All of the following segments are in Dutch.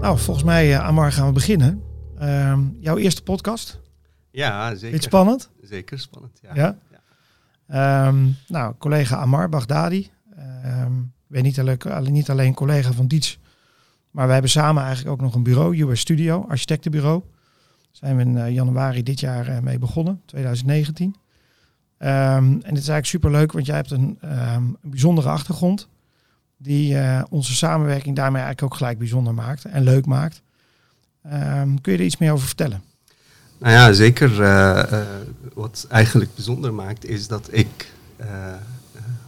Nou, volgens mij, uh, Amar, gaan we beginnen. Uh, jouw eerste podcast? Ja, zeker. Iets spannend? Zeker spannend, ja. ja? ja. Um, nou, collega Amar Baghdadi. Um, ben niet alleen, niet alleen collega van Diets, maar we hebben samen eigenlijk ook nog een bureau, US Studio, architectenbureau. Daar zijn we in uh, januari dit jaar uh, mee begonnen, 2019. Um, en het is eigenlijk superleuk, want jij hebt een, een bijzondere achtergrond die uh, onze samenwerking daarmee eigenlijk ook gelijk bijzonder maakt en leuk maakt. Um, kun je er iets meer over vertellen? Nou ja, zeker. Uh, uh, wat eigenlijk bijzonder maakt, is dat ik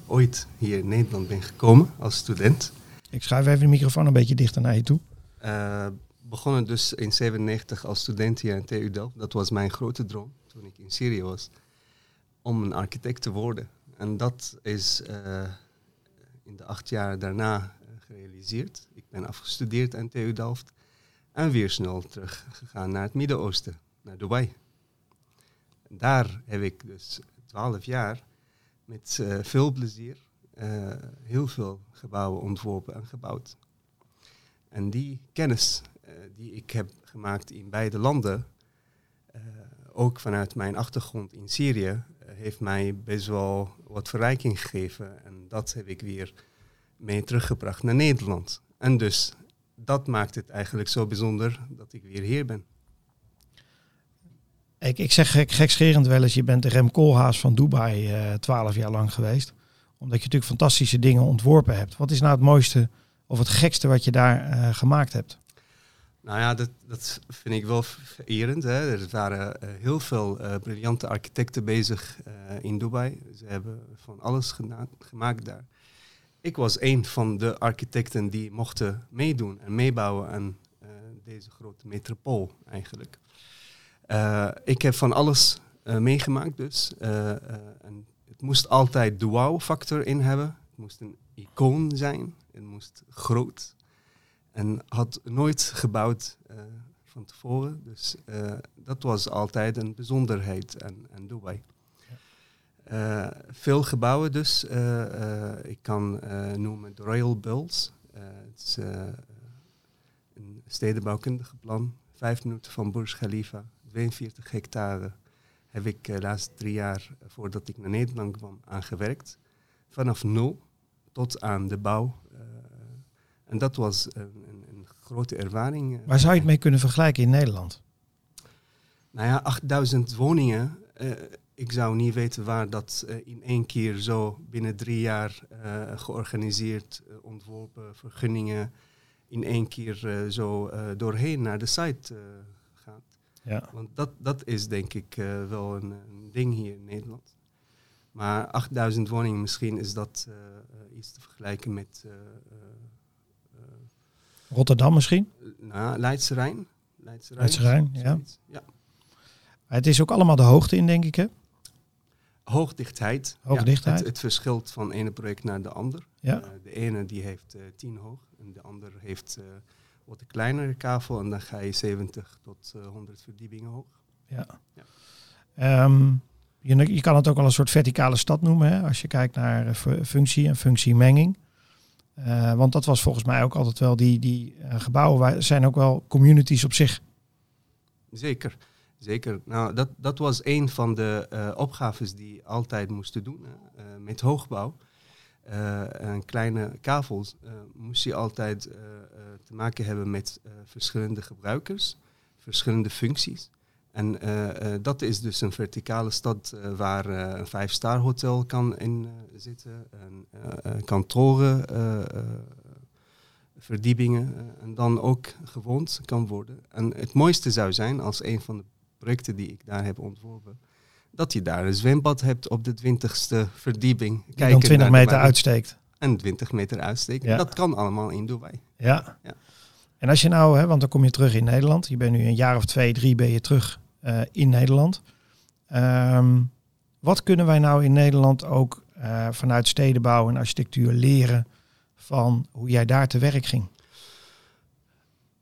ooit hier in Nederland ben gekomen als student. Ik schuif even de microfoon een beetje dichter naar je toe. begonnen dus in 97 als student hier aan TU Delft. Dat was mijn grote droom toen ik in Syrië was. Om een architect te worden. En dat is in de acht jaar daarna uh, gerealiseerd. Ik ben afgestudeerd aan TU Delft en weer snel teruggegaan naar het Midden-Oosten, naar Dubai. Daar heb ik dus twaalf jaar met uh, veel plezier uh, heel veel gebouwen ontworpen en gebouwd. En die kennis die ik heb gemaakt in beide landen, ook vanuit mijn achtergrond in Syrië, heeft mij best wel wat verrijking gegeven. En dat heb ik weer mee teruggebracht naar Nederland. En dus dat maakt het eigenlijk zo bijzonder dat ik weer hier ben. Ik, ik zeg gek, gekscherend wel eens, je bent de Rem Koolhaas van Dubai uh, twaalf jaar lang geweest. Omdat je natuurlijk fantastische dingen ontworpen hebt. Wat is nou het mooiste of het gekste wat je daar uh, gemaakt hebt? Nou ja, dat, dat vind ik wel vererend. Hè. Er waren uh, heel veel uh, briljante architecten bezig uh, in Dubai. Ze hebben van alles gemaakt daar. Ik was een van de architecten die mochten meedoen en meebouwen aan deze grote metropool eigenlijk. ik heb van alles meegemaakt dus. en het moest altijd de wow-factor in hebben. Het moest een icoon zijn. Het moest groot en had nooit gebouwd uh, van tevoren. Dus uh, dat was altijd een bijzonderheid aan, aan Dubai. Uh, veel gebouwen dus. ik kan noemen de Royal Bulls. het is een stedenbouwkundige plan. Vijf minuten van Burj Khalifa, 42 hectare. Heb ik de laatste drie jaar, voordat ik naar Nederland kwam, aangewerkt. Vanaf nul tot aan de bouw en dat was een, een, een grote ervaring. Waar zou je het mee kunnen vergelijken in Nederland? Nou ja, 8000 woningen. Uh, ik zou niet weten waar dat uh, in één keer zo binnen drie jaar uh, georganiseerd, ontworpen, vergunningen, in één keer zo doorheen naar de site gaat. Ja. Want dat, dat is denk ik wel een, een, ding hier in Nederland. Maar 8000 woningen, misschien is dat iets te vergelijken met Rotterdam misschien? Nou, Leidse Rijn. Leidse Rijn, Leidse Rijn ja. ja. Het is ook allemaal de hoogte in, denk ik, hè? Hoogdichtheid. Hoogdichtheid. Ja, het, het, verschilt van ene project naar de ander. Ja. Uh, de ene die heeft uh, 10 hoog en de ander heeft uh, wat een kleinere kavel en dan ga je 70 tot 100 verdiepingen hoog. Ja. ja. Um, je, je, kan het ook wel een soort verticale stad noemen, hè? als je kijkt naar functie en functiemenging. Uh, want dat was volgens mij ook altijd wel die, die uh, gebouwen zijn ook wel communities op zich. Zeker, zeker. Nou, dat, dat was een van de uh, opgaves die altijd moesten doen met hoogbouw. en kleine kavels moest je altijd te maken hebben met verschillende gebruikers, verschillende functies. En uh, uh, dat is dus een verticale stad uh, waar een vijf-star hotel kan in zitten, een, kantoren, verdiepingen en dan ook gewoond kan worden. En het mooiste zou zijn als een van de projecten die ik daar heb ontworpen, dat je daar een zwembad hebt op de twintigste verdieping. Die dan 20 meter uitsteekt. En 20 meter uitsteekt. Ja. Dat kan allemaal in Dubai. Ja. ja. En als je nou, hè, want dan kom je terug in Nederland. Je bent nu een jaar of twee, drie ben je terug uh, in Nederland. Um, wat kunnen wij nou in Nederland ook uh, vanuit stedenbouw en architectuur leren van hoe jij daar te werk ging?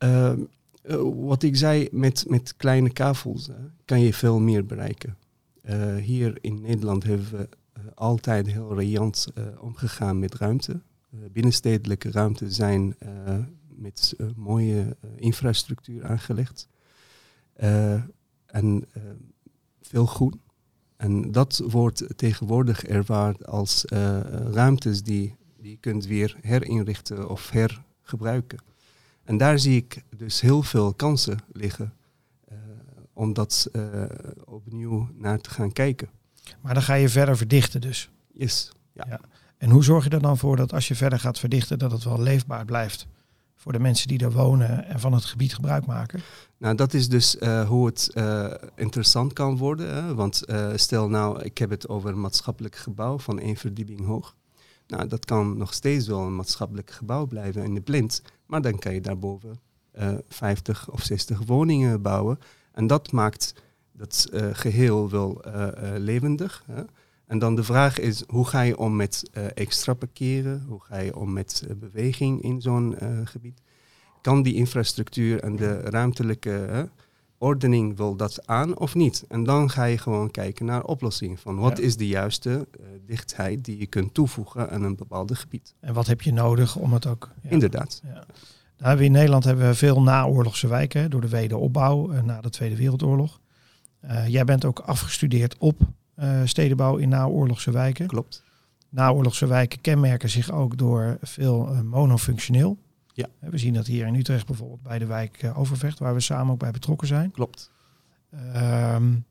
Uh, wat ik zei, met, met kleine kavels kan je veel meer bereiken. hier in Nederland hebben we altijd heel riant omgegaan met ruimte. binnenstedelijke ruimte zijn met mooie infrastructuur aangelegd. En veel groen. En dat wordt tegenwoordig ervaard als ruimtes die, die je kunt weer herinrichten of hergebruiken. En daar zie ik dus heel veel kansen liggen om dat opnieuw naar te gaan kijken. Maar dan ga je verder verdichten dus. Yes. Ja. ja. En hoe zorg je er dan voor dat als je verder gaat verdichten, dat het wel leefbaar blijft voor de mensen die er wonen en van het gebied gebruik maken? Nou, dat is dus uh, hoe het uh, interessant kan worden. Hè? Want uh, stel nou, ik heb het over een maatschappelijk gebouw van één verdieping hoog. Nou, dat kan nog steeds wel een maatschappelijk gebouw blijven in de blind. Maar dan kan je daarboven 50 of 60 woningen bouwen. En dat maakt dat geheel wel levendig. Hè? En dan de vraag is, hoe ga je om met extra parkeren? Hoe ga je om met beweging in zo'n gebied? Kan die infrastructuur en de ruimtelijke ordening wel dat aan of niet? En dan ga je gewoon kijken naar oplossingen. Van wat ja. is de juiste dichtheid die je kunt toevoegen aan een bepaald gebied? En wat heb je nodig om het ook... Ja. Inderdaad. Ja. Nou, in Nederland hebben we veel naoorlogse wijken door de wederopbouw na de Tweede Wereldoorlog. jij bent ook afgestudeerd op stedenbouw in naoorlogse wijken. Klopt. Naoorlogse wijken kenmerken zich ook door veel monofunctioneel. Ja. We zien dat hier in Utrecht bijvoorbeeld bij de wijk uh, Overvecht, waar we samen ook bij betrokken zijn. Klopt. Um,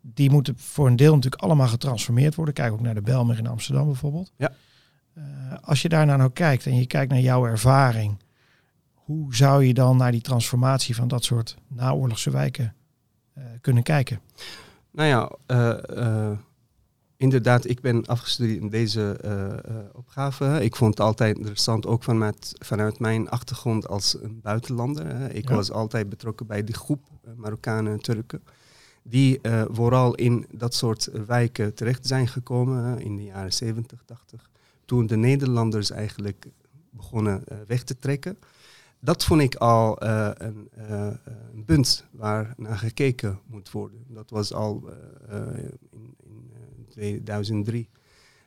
die moeten voor een deel natuurlijk allemaal getransformeerd worden. Kijk ook naar de Belmer in Amsterdam bijvoorbeeld. Ja. als je daar nou kijkt en je kijkt naar jouw ervaring, hoe zou je dan naar die transformatie van dat soort naoorlogse wijken kunnen kijken? Nou ja, uh, inderdaad, ik ben afgestudeerd in deze uh, opgave. Ik vond het altijd interessant, ook vanuit, vanuit mijn achtergrond als een buitenlander. Ik ja. was altijd betrokken bij die groep Marokkanen en Turken. Die vooral in dat soort wijken terecht zijn gekomen in de jaren 70, 80. Toen de Nederlanders eigenlijk begonnen weg te trekken dat vond ik al uh, een, een, punt waar naar gekeken moet worden. Dat was al in, in 2003.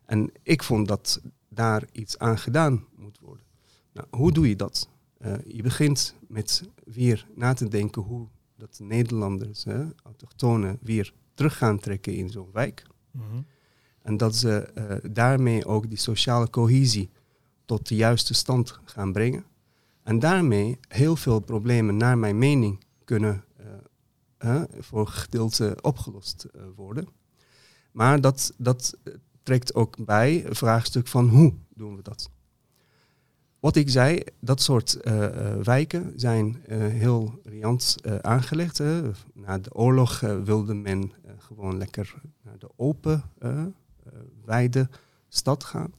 En ik vond dat daar iets aan gedaan moet worden. Nou, hoe doe je dat? je begint met weer na te denken hoe dat de Nederlanders, autochtonen, weer terug gaan trekken in zo'n wijk. Mm -hmm. En dat ze daarmee ook die sociale cohesie tot de juiste stand gaan brengen. En daarmee heel veel problemen, naar mijn mening, kunnen uh, voor gedeelte opgelost worden. Maar dat, dat trekt ook bij het vraagstuk van hoe doen we dat? Wat ik zei, dat soort uh, wijken zijn heel riant aangelegd. Na de oorlog wilde men gewoon lekker naar de open, wijde stad gaan.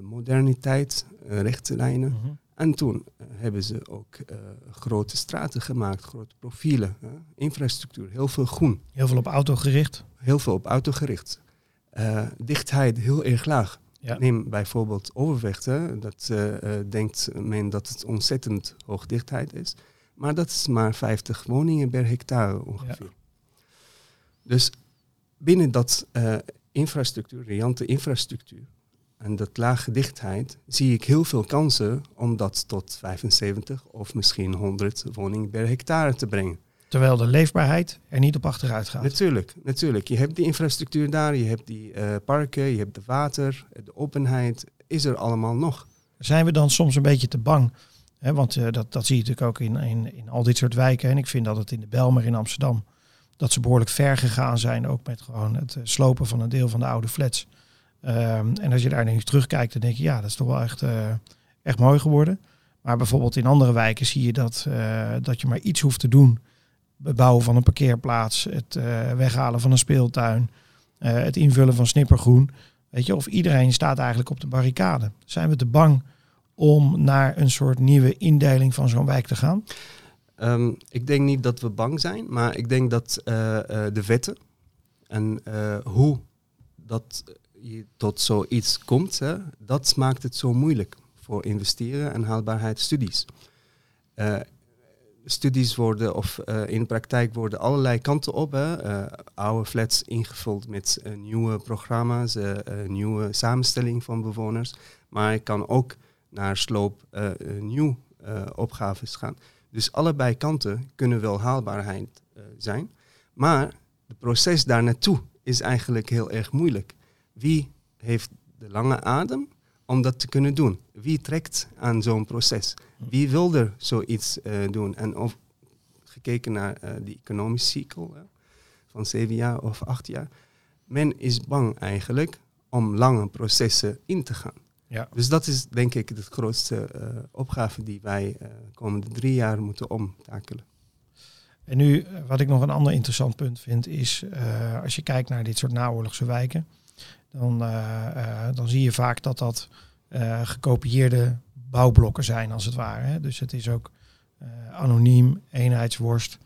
moderniteit, rechte lijnen. -hmm. En toen uh, hebben ze ook uh, grote straten gemaakt, grote profielen, uh, infrastructuur, heel veel groen. Heel veel op auto gericht? Heel veel op auto gericht. dichtheid heel erg laag. Ja. Neem bijvoorbeeld Overvecht, hè. dat denkt men dat het ontzettend hoog dichtheid is. Maar dat is maar 50 woningen per hectare ongeveer. Ja. Dus binnen dat infrastructuur, riante infrastructuur, en dat lage dichtheid zie ik heel veel kansen om dat tot 75 of misschien 100 woningen per hectare te brengen. Terwijl de leefbaarheid er niet op achteruit gaat. Natuurlijk, natuurlijk. Je hebt die infrastructuur daar, je hebt die uh, parken, je hebt de water, de openheid, is er allemaal nog. Zijn we dan soms een beetje te bang? Hè, want uh, dat, dat zie je natuurlijk ook in, in, in al dit soort wijken. En ik vind dat het in de Belmer in Amsterdam, dat ze behoorlijk ver gegaan zijn, ook met gewoon het uh, slopen van een deel van de oude flats. Um, en als je daar nu terugkijkt, dan denk je, ja, dat is toch wel echt, uh, echt mooi geworden. Maar bijvoorbeeld in andere wijken zie je dat, uh, dat je maar iets hoeft te doen. Bouwen van een parkeerplaats, het uh, weghalen van een speeltuin, het invullen van snippergroen. Weet je, of iedereen staat eigenlijk op de barricade. Zijn we te bang om naar een soort nieuwe indeling van zo'n wijk te gaan? Um, ik denk niet dat we bang zijn, maar ik denk dat de wetten en hoe dat je tot zoiets komt, hè, dat maakt het zo moeilijk voor investeren en haalbaarheidsstudies. Uh, studies worden, of uh, in de praktijk worden allerlei kanten op. Hè. Uh, oude flats ingevuld met nieuwe programma's, nieuwe samenstelling van bewoners. Maar ik kan ook naar sloop nieuw opgaves gaan. Dus allebei kanten kunnen wel haalbaarheid zijn. Maar het proces daar naartoe is eigenlijk heel erg moeilijk. Wie heeft de lange adem om dat te kunnen doen? Wie trekt aan zo'n proces? Wie wil er zoiets doen? En of, gekeken naar uh, die economische cycle van zeven jaar of acht jaar. Men is bang eigenlijk om lange processen in te gaan. Ja. Dus dat is denk ik de grootste uh, opgave die wij uh, komende drie jaar moeten omtakelen. En nu, wat ik nog een ander interessant punt vind, is als je kijkt naar dit soort naoorlogse wijken, dan, dan zie je vaak dat dat gekopieerde bouwblokken zijn, als het ware. Hè. Dus het is ook anoniem, eenheidsworst.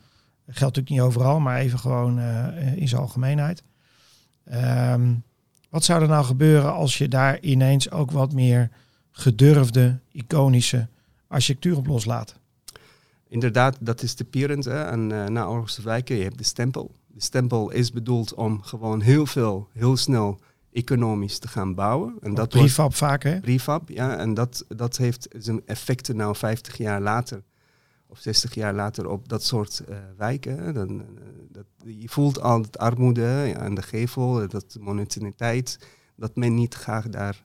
Geldt natuurlijk niet overal, maar even gewoon in zijn algemeenheid. Um, wat zou er nou gebeuren als je daar ineens ook wat meer gedurfde, iconische architectuur op loslaat? Inderdaad, dat is de pirend en uh, naoorlogse wijken. Je hebt de stempel. De stempel is bedoeld om gewoon heel veel, heel snel economisch te gaan bouwen. En dat prefab vaak, hè? Prefab, ja. En dat, dat heeft zijn effecten nou 50 jaar later of 60 jaar later op dat soort uh, wijken. Dan, uh, dat, je voelt al het armoede aan de gevel, dat monotoniteit, dat men niet graag daar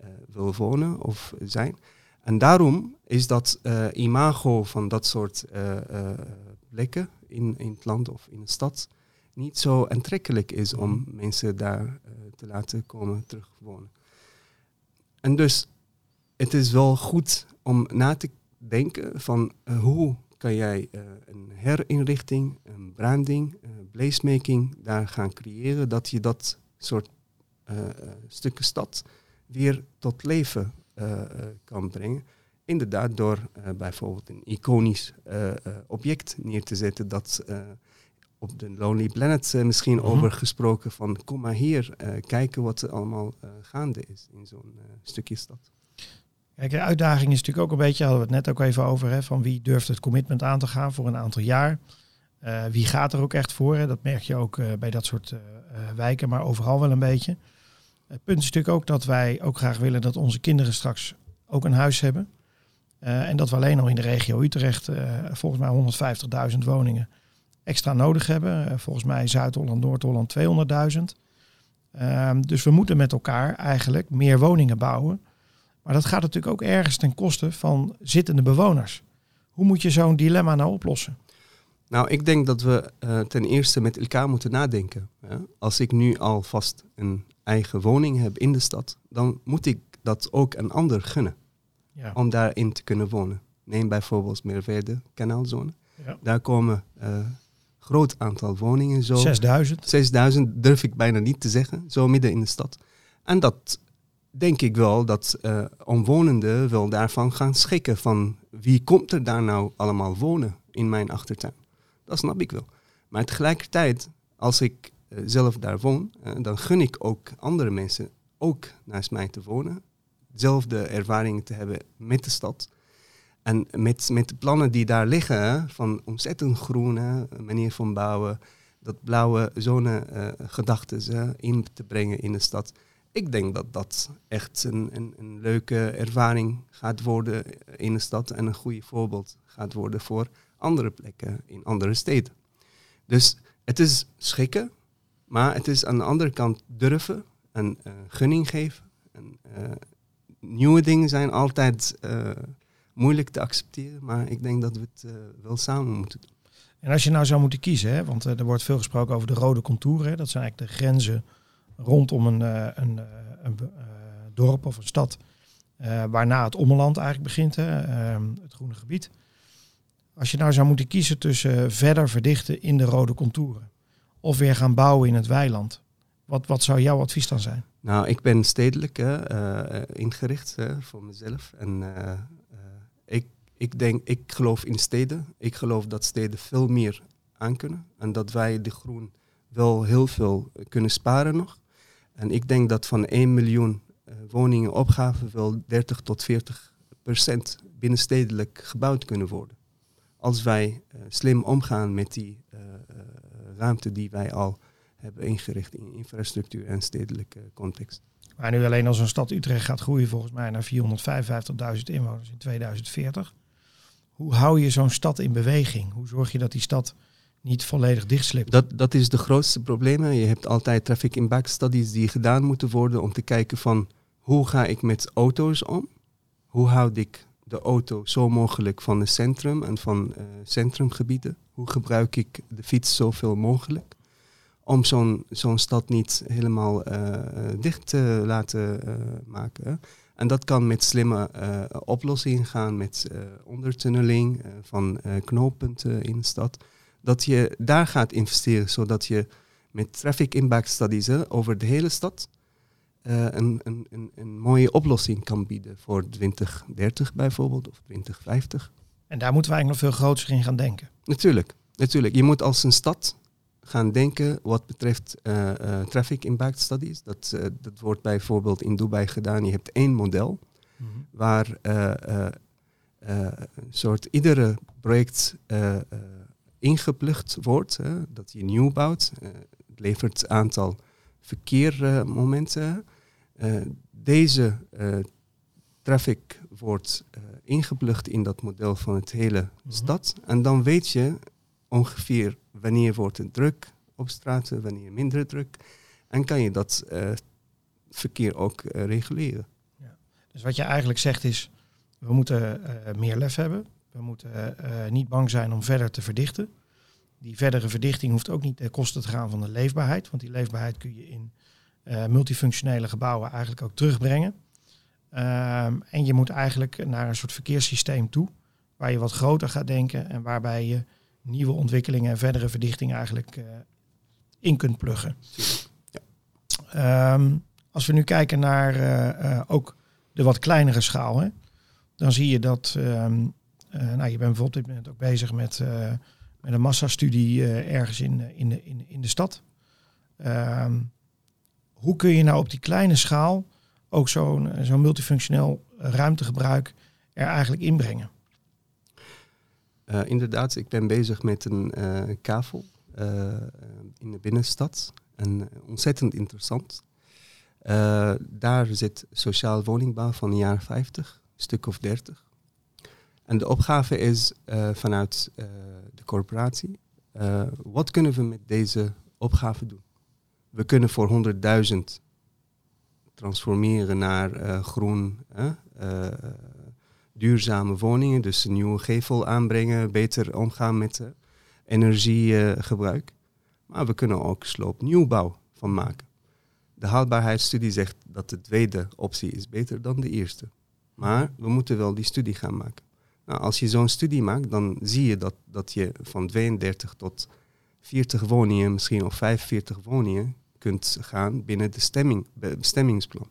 uh, wil wonen of zijn. En daarom is dat imago van dat soort plekken in, in het land of in de stad niet zo aantrekkelijk is om mhm. mensen daar te laten komen terugwonen. En dus het is wel goed om na te denken van uh, hoe kan jij uh, een herinrichting, een branding, uh, placemaking daar gaan creëren, dat je dat soort stukken stad weer tot leven kan brengen. Inderdaad, door bijvoorbeeld een iconisch object neer te zetten dat op de Lonely Planet misschien mm over gesproken van kom maar hier, kijken wat er allemaal gaande is in zo'n stukje stad. Kijk, de uitdaging is natuurlijk ook een beetje, hadden we het net ook even over, hè, van wie durft het commitment aan te gaan voor een aantal jaar. Wie gaat er ook echt voor? Hè? Dat merk je ook bij dat soort wijken, maar overal wel een beetje. Het punt is natuurlijk ook dat wij ook graag willen dat onze kinderen straks ook een huis hebben. en dat we alleen al in de regio Utrecht volgens mij 150.000 woningen extra nodig hebben. volgens mij Zuid-Holland, Noord-Holland 200.000. Ehm, dus we moeten met elkaar eigenlijk meer woningen bouwen maar dat gaat natuurlijk ook ergens ten koste van zittende bewoners. Hoe moet je zo'n dilemma nou oplossen? Nou, ik denk dat we uh, ten eerste met elkaar moeten nadenken. Als ik nu alvast een eigen woning heb in de stad, dan moet ik dat ook een ander gunnen. Ja. Om daarin te kunnen wonen. Neem bijvoorbeeld Meerverde, kanaalzone. Ja. Daar komen uh, groot aantal woningen. Zo 6000? 6000 durf ik bijna niet te zeggen, zo midden in de stad. En dat denk ik wel dat uh, omwonenden wel daarvan gaan schikken van wie komt er daar nou allemaal wonen in mijn achtertuin. Dat snap ik wel. Maar tegelijkertijd, als ik uh, zelf daar woon, uh, dan gun ik ook andere mensen ook naast mij te wonen. Dezelfde ervaringen te hebben met de stad. En met, met de plannen die daar liggen, van ontzettend groene manier van bouwen, dat blauwe zonnegedachten in te brengen in de stad ik denk dat dat echt een, een, leuke ervaring gaat worden in de stad en een goede voorbeeld gaat worden voor andere plekken in andere steden. Dus het is schikken, maar het is aan de andere kant durven en uh, gunning geven. En, nieuwe dingen zijn altijd moeilijk te accepteren, maar ik denk dat we het wel samen moeten doen. En als je nou zou moeten kiezen, hè, want er wordt veel gesproken over de rode contouren, dat zijn eigenlijk de grenzen rondom een, eh, een, eh, een, een eh, dorp of een stad. waarna het ommeland eigenlijk begint, hè, ehm, het groene gebied. Als je nou zou moeten kiezen tussen verder verdichten in de rode contouren of weer gaan bouwen in het weiland, wat, wat zou jouw advies dan zijn? Nou, ik ben stedelijk ingericht voor mezelf. En ik denk, ik geloof in steden. Ik geloof dat steden veel meer aankunnen. En dat wij de groen wel heel veel kunnen sparen nog. En ik denk dat van 1 miljoen uh, woningen opgave wel 30 tot 40 procent binnenstedelijk gebouwd kunnen worden. Als wij uh, slim omgaan met die uh, ruimte die wij al hebben ingericht in infrastructuur en stedelijke context. Maar nu alleen als een stad Utrecht gaat groeien volgens mij naar 455.000 inwoners in 2040. Hoe hou je zo'n stad in beweging? Hoe zorg je dat die stad niet volledig dichtslipt? Dat, dat is de grootste probleem. Je hebt altijd traffic impact studies die gedaan moeten worden om te kijken van hoe ga ik met auto's om? Hoe houd ik de auto zo mogelijk van het centrum en van uh, centrumgebieden? Hoe gebruik ik de fiets zoveel mogelijk? Om zo'n zo'n stad niet helemaal uh, dicht te laten maken. En dat kan met slimme oplossingen gaan, met ondertunneling van knooppunten in de stad. Dat je daar gaat investeren, zodat je met traffic impact studies over de hele stad een, een, een, een, mooie oplossing kan bieden voor 2030 bijvoorbeeld of 2050. En daar moeten we eigenlijk nog veel groter in gaan denken. Natuurlijk, natuurlijk. Je moet als een stad gaan denken wat betreft uh, uh, traffic impact studies. Dat, dat wordt bijvoorbeeld in Dubai gedaan. Je hebt één model mm -hmm. waar een soort iedere project ingeplucht wordt. dat je nieuw bouwt. het levert aantal verkeermomenten. Deze traffic wordt ingeplucht in dat model van het hele mm stad. En dan weet je ongeveer wanneer wordt het druk op straten, wanneer minder druk. En kan je dat verkeer ook reguleren. Ja. Dus wat je eigenlijk zegt is, we moeten meer lef hebben. We moeten niet bang zijn om verder te verdichten die verdere verdichting hoeft ook niet ten koste te gaan van de leefbaarheid. Want die leefbaarheid kun je in multifunctionele gebouwen eigenlijk ook terugbrengen. Um, en je moet eigenlijk naar een soort verkeerssysteem toe, waar je wat groter gaat denken en waarbij je nieuwe ontwikkelingen en verdere verdichting eigenlijk uh, in kunt pluggen. Ja. Um, als we nu kijken naar uh, ook de wat kleinere schaal, hè, dan zie je dat, um, nou, je bent bijvoorbeeld op dit moment ook bezig met met een massastudie ergens in, eh, in, de, in, in de stad. Uh, hoe kun je nou op die kleine schaal ook zo'n eh, zo'n multifunctioneel ruimtegebruik er eigenlijk inbrengen? Uh, inderdaad, ik ben bezig met een uh, kavel in de binnenstad. En ontzettend interessant. daar zit sociaal woningbouw van de jaren 50, stuk of 30. En de opgave is vanuit de corporatie, wat kunnen we met deze opgave doen? We kunnen voor 100.000 transformeren naar groen, duurzame woningen, dus een nieuwe gevel aanbrengen, beter omgaan met energiegebruik. maar we kunnen ook sloopnieuwbouw van maken. De haalbaarheidsstudie zegt dat de tweede optie is beter dan de eerste. Maar we moeten wel die studie gaan maken. Nou, als je zo'n studie maakt, dan zie je dat, dat je van 32 tot 40 woningen, misschien of 45 woningen, kunt gaan binnen de stemming, bestemmingsplan.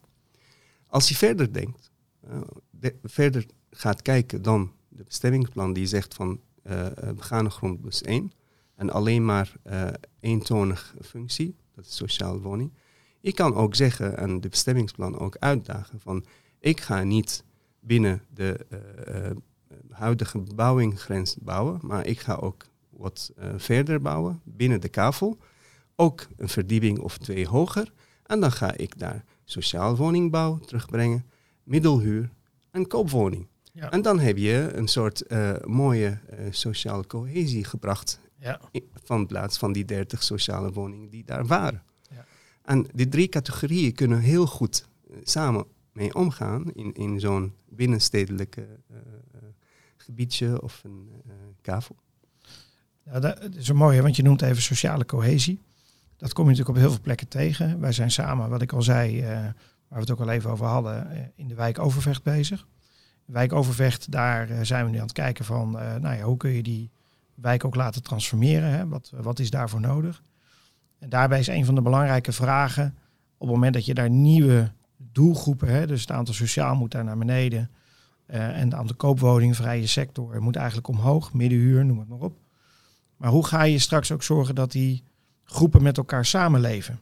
Als je verder denkt, uh, verder gaat kijken dan de bestemmingsplan die zegt van uh, begane grond plus 1 en alleen maar uh, eentonige functie, dat is sociale woning. Je kan ook zeggen en de bestemmingsplan ook uitdagen van ik ga niet binnen de huidige bebouwinggrens bouwen, maar ik ga ook wat verder bouwen binnen de kavel. Ook een verdieping of twee hoger. En dan ga ik daar sociaal woningbouw terugbrengen, middelhuur en koopwoning. Ja. En dan heb je een soort uh, mooie uh, sociale cohesie gebracht. Ja. Van plaats van die 30 sociale woningen die daar waren. Ja. En die drie categorieën kunnen heel goed samen mee omgaan in, in zo'n binnenstedelijke gebiedje of een kavel? Ja, dat is een mooie, want je noemt even sociale cohesie. Dat kom je natuurlijk op heel veel plekken tegen. Wij zijn samen, wat ik al zei, waar we het ook al even over hadden, in de wijk Overvecht bezig. De wijk Overvecht, daar zijn we nu aan het kijken van, nou ja, hoe kun je die wijk ook laten transformeren? Hè? Wat, wat is daarvoor nodig? En daarbij is een van de belangrijke vragen, op het moment dat je daar nieuwe doelgroepen, hè, dus het aantal sociaal moet daar naar beneden, uh, en de aantal koopwoningen, vrije sector, moet eigenlijk omhoog. Middenhuur, noem het maar op. Maar hoe ga je straks ook zorgen dat die groepen met elkaar samenleven?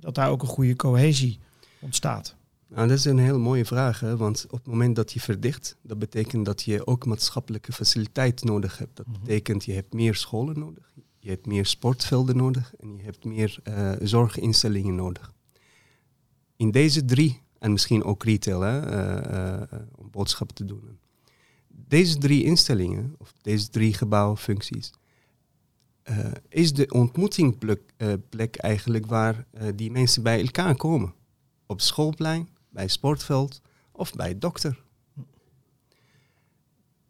Dat daar ook een goede cohesie ontstaat. Nou, dat is een hele mooie vraag, hè? want op het moment dat je verdicht, dat betekent dat je ook maatschappelijke faciliteit nodig hebt. Dat mm -hmm. betekent je hebt meer scholen nodig, je hebt meer sportvelden nodig en je hebt meer uh, zorginstellingen nodig. In deze drie en misschien ook retail, hè, uh, uh, om boodschappen te doen. deze drie instellingen, of deze drie gebouwfuncties, is de ontmoetingplek eigenlijk waar die mensen bij elkaar komen. Op schoolplein, bij sportveld of bij dokter.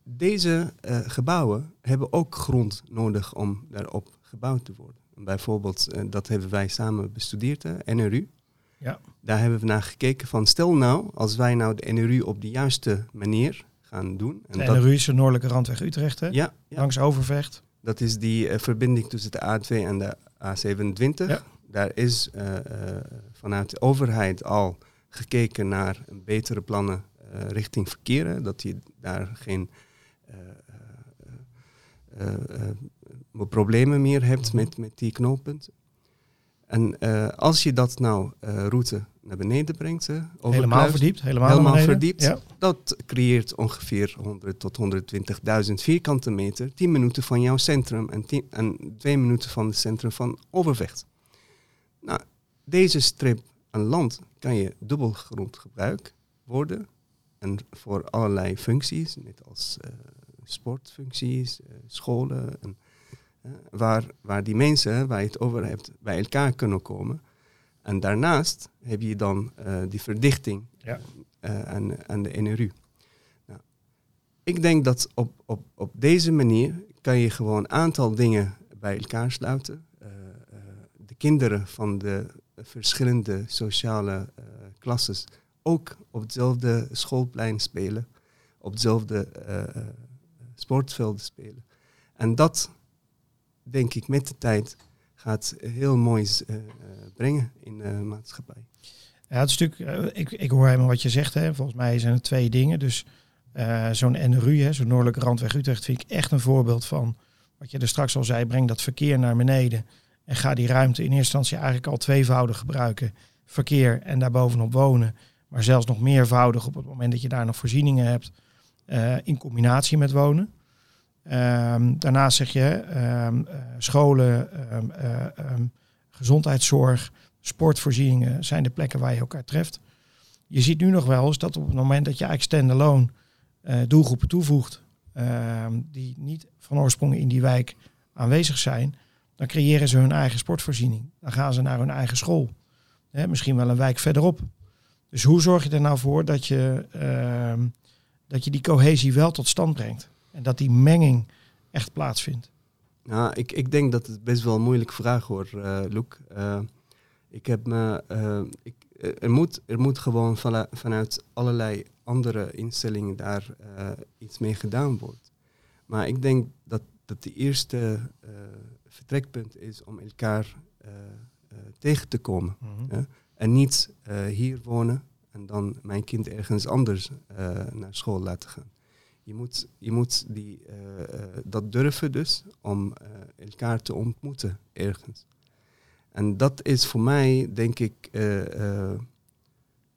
Deze gebouwen hebben ook grond nodig om daarop gebouwd te worden. bijvoorbeeld, dat hebben wij samen bestudeerd, NRU. Ja. Daar hebben we naar gekeken van stel nou, als wij nou de NRU op de juiste manier gaan doen. En de NRU is de noordelijke randweg Utrecht, hè? Ja, Langs Overvecht. Dat is die uh, verbinding tussen de A2 en de A27. Ja. Daar is vanuit de overheid al gekeken naar betere plannen richting verkeer. Dat je daar geen problemen meer hebt met, met die knooppunt. En als je dat nou route naar beneden brengt, uh, helemaal verdiept, helemaal, helemaal verdiept, ja. dat creëert ongeveer 100 tot 120.000 vierkante meter, 10 minuten van jouw centrum en, 10, en 2 minuten van het centrum van Overvecht. Nou, deze strip aan land kan je dubbelgrond gebruik worden en voor allerlei functies, net als sportfuncties, scholen en waar, waar die mensen, waar je het over hebt, bij elkaar kunnen komen. En daarnaast heb je dan die verdichting ja. de NRU. Nou, ik denk dat op, op, op deze manier kan je gewoon een aantal dingen bij elkaar sluiten. De kinderen van de verschillende sociale klasses ook op hetzelfde schoolplein spelen, op hetzelfde sportvelden spelen. En dat denk ik, met de tijd gaat heel moois brengen in de maatschappij. Ja, het is natuurlijk, ik, ik hoor helemaal wat je zegt. Hè. Volgens mij zijn er twee dingen. Dus zo'n NRU, zo'n Noordelijke Randweg Utrecht, vind ik echt een voorbeeld van wat je er straks al zei. Breng dat verkeer naar beneden en ga die ruimte in eerste instantie eigenlijk al tweevoudig gebruiken. Verkeer en daarbovenop wonen. Maar zelfs nog meervoudig op het moment dat je daar nog voorzieningen hebt. in combinatie met wonen. Um, daarnaast zeg je um, scholen, um, gezondheidszorg, sportvoorzieningen zijn de plekken waar je elkaar treft. Je ziet nu nog wel eens dat op het moment dat je eigenlijk standalone uh, doelgroepen toevoegt, die niet van oorsprong in die wijk aanwezig zijn, dan creëren ze hun eigen sportvoorziening. Dan gaan ze naar hun eigen school. Hè, misschien wel een wijk verderop. Dus hoe zorg je er nou voor dat je, dat je die cohesie wel tot stand brengt? En dat die menging echt plaatsvindt? Nou, ik, ik denk dat het best wel een moeilijke vraag hoor, uh, ik heb me, uh, ik, er, moet, er moet gewoon vanuit allerlei andere instellingen daar iets mee gedaan worden. Maar ik denk dat, dat de eerste vertrekpunt is om elkaar tegen te komen. Mm En niet hier wonen en dan mijn kind ergens anders naar school laten gaan je moet, je moet die, dat durven dus om elkaar te ontmoeten ergens. En dat is voor mij, denk ik,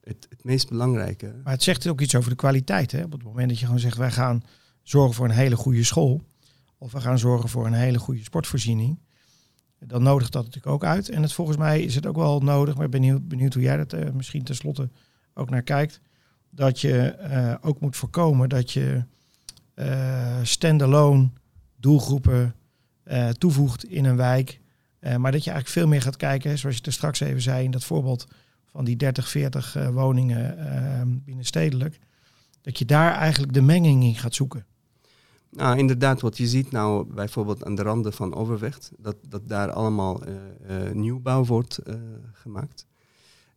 het, het meest belangrijke. Maar het zegt ook iets over de kwaliteit. Hè? Op het moment dat je gewoon zegt, wij gaan zorgen voor een hele goede school. Of we gaan zorgen voor een hele goede sportvoorziening. Dan nodigt dat natuurlijk ook uit. En het, volgens mij is het ook wel nodig, maar ik ben benieuwd, hoe jij dat uh, misschien tenslotte ook naar kijkt. Dat je uh, ook moet voorkomen dat je uh, standalone doelgroepen toevoegt in een wijk. Maar dat je eigenlijk veel meer gaat kijken, zoals je er straks even zei in dat voorbeeld van die 30, 40 woningen binnenstedelijk. Dat je daar eigenlijk de menging in gaat zoeken. Nou, inderdaad, wat je ziet nou bijvoorbeeld aan de randen van Overvecht, dat, dat daar allemaal nieuwbouw wordt gemaakt.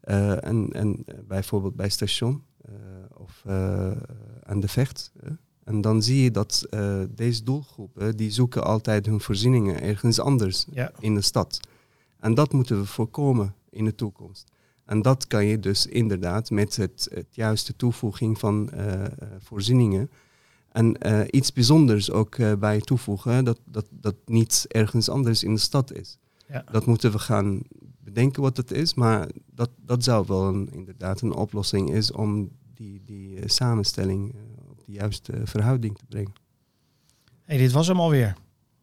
en, en bijvoorbeeld bij station of aan de Vecht, en dan zie je dat uh, deze doelgroepen, die zoeken altijd hun voorzieningen ergens anders in de stad. En dat moeten we voorkomen in de toekomst. En dat kan je dus inderdaad met het, het juiste toevoeging van uh, voorzieningen en uh, iets bijzonders ook bij toevoegen, dat, dat, dat niet ergens anders in de stad is. Ja. Dat moeten we gaan bedenken wat het is, maar dat, dat zou wel een, inderdaad een oplossing is om die, die samenstelling de juiste verhouding te brengen. Hey, dit was hem alweer.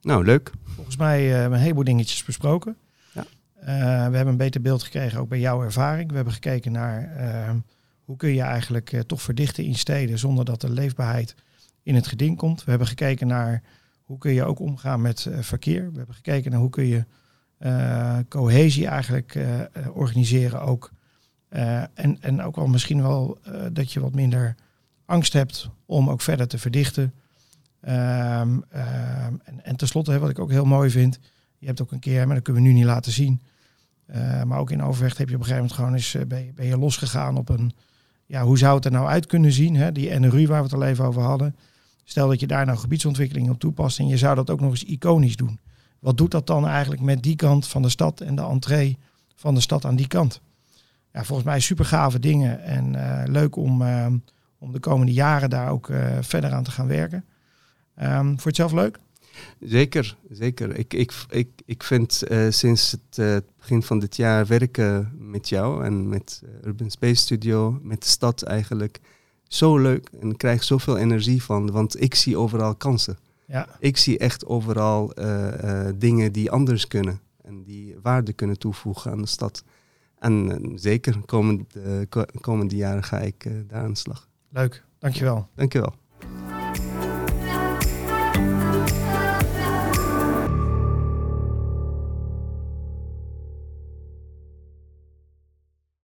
Nou, leuk. Volgens mij uh, een heleboel dingetjes besproken. Ja. Uh, we hebben een beter beeld gekregen ook bij jouw ervaring. We hebben gekeken naar uh, hoe kun je eigenlijk toch verdichten in steden zonder dat de leefbaarheid in het geding komt. We hebben gekeken naar hoe kun je ook omgaan met verkeer. We hebben gekeken naar hoe kun je cohesie eigenlijk organiseren ook. en, en ook wel misschien wel dat je wat minder angst hebt om ook verder te verdichten. Ehm, ehm, en, en tenslotte, wat ik ook heel mooi vind, je hebt ook een keer, maar dat kunnen we nu niet laten zien. Maar ook in Overvecht heb je op een gegeven moment gewoon eens ben, je, ben, je, losgegaan op een. Ja, hoe zou het er nou uit kunnen zien? Hè? Die NRU waar we het al even over hadden. Stel dat je daar nou gebiedsontwikkeling op toepast en je zou dat ook nog eens iconisch doen. Wat doet dat dan eigenlijk met die kant van de stad en de entree van de stad aan die kant? Ja, volgens mij super gave dingen en uh, leuk om, ehm, om de komende jaren daar ook verder aan te gaan werken. Um, vond je het zelf leuk? Zeker, zeker. Ik, ik, ik, ik vind uh, sinds het begin van dit jaar werken met jou en met Urban Space Studio, met de stad eigenlijk, zo leuk. En ik krijg zoveel energie van, want ik zie overal kansen. Ja. Ik zie echt overal dingen die anders kunnen en die waarde kunnen toevoegen aan de stad. En zeker komende, komende jaren ga ik daar aan de slag. Leuk, dankjewel. Dankjewel.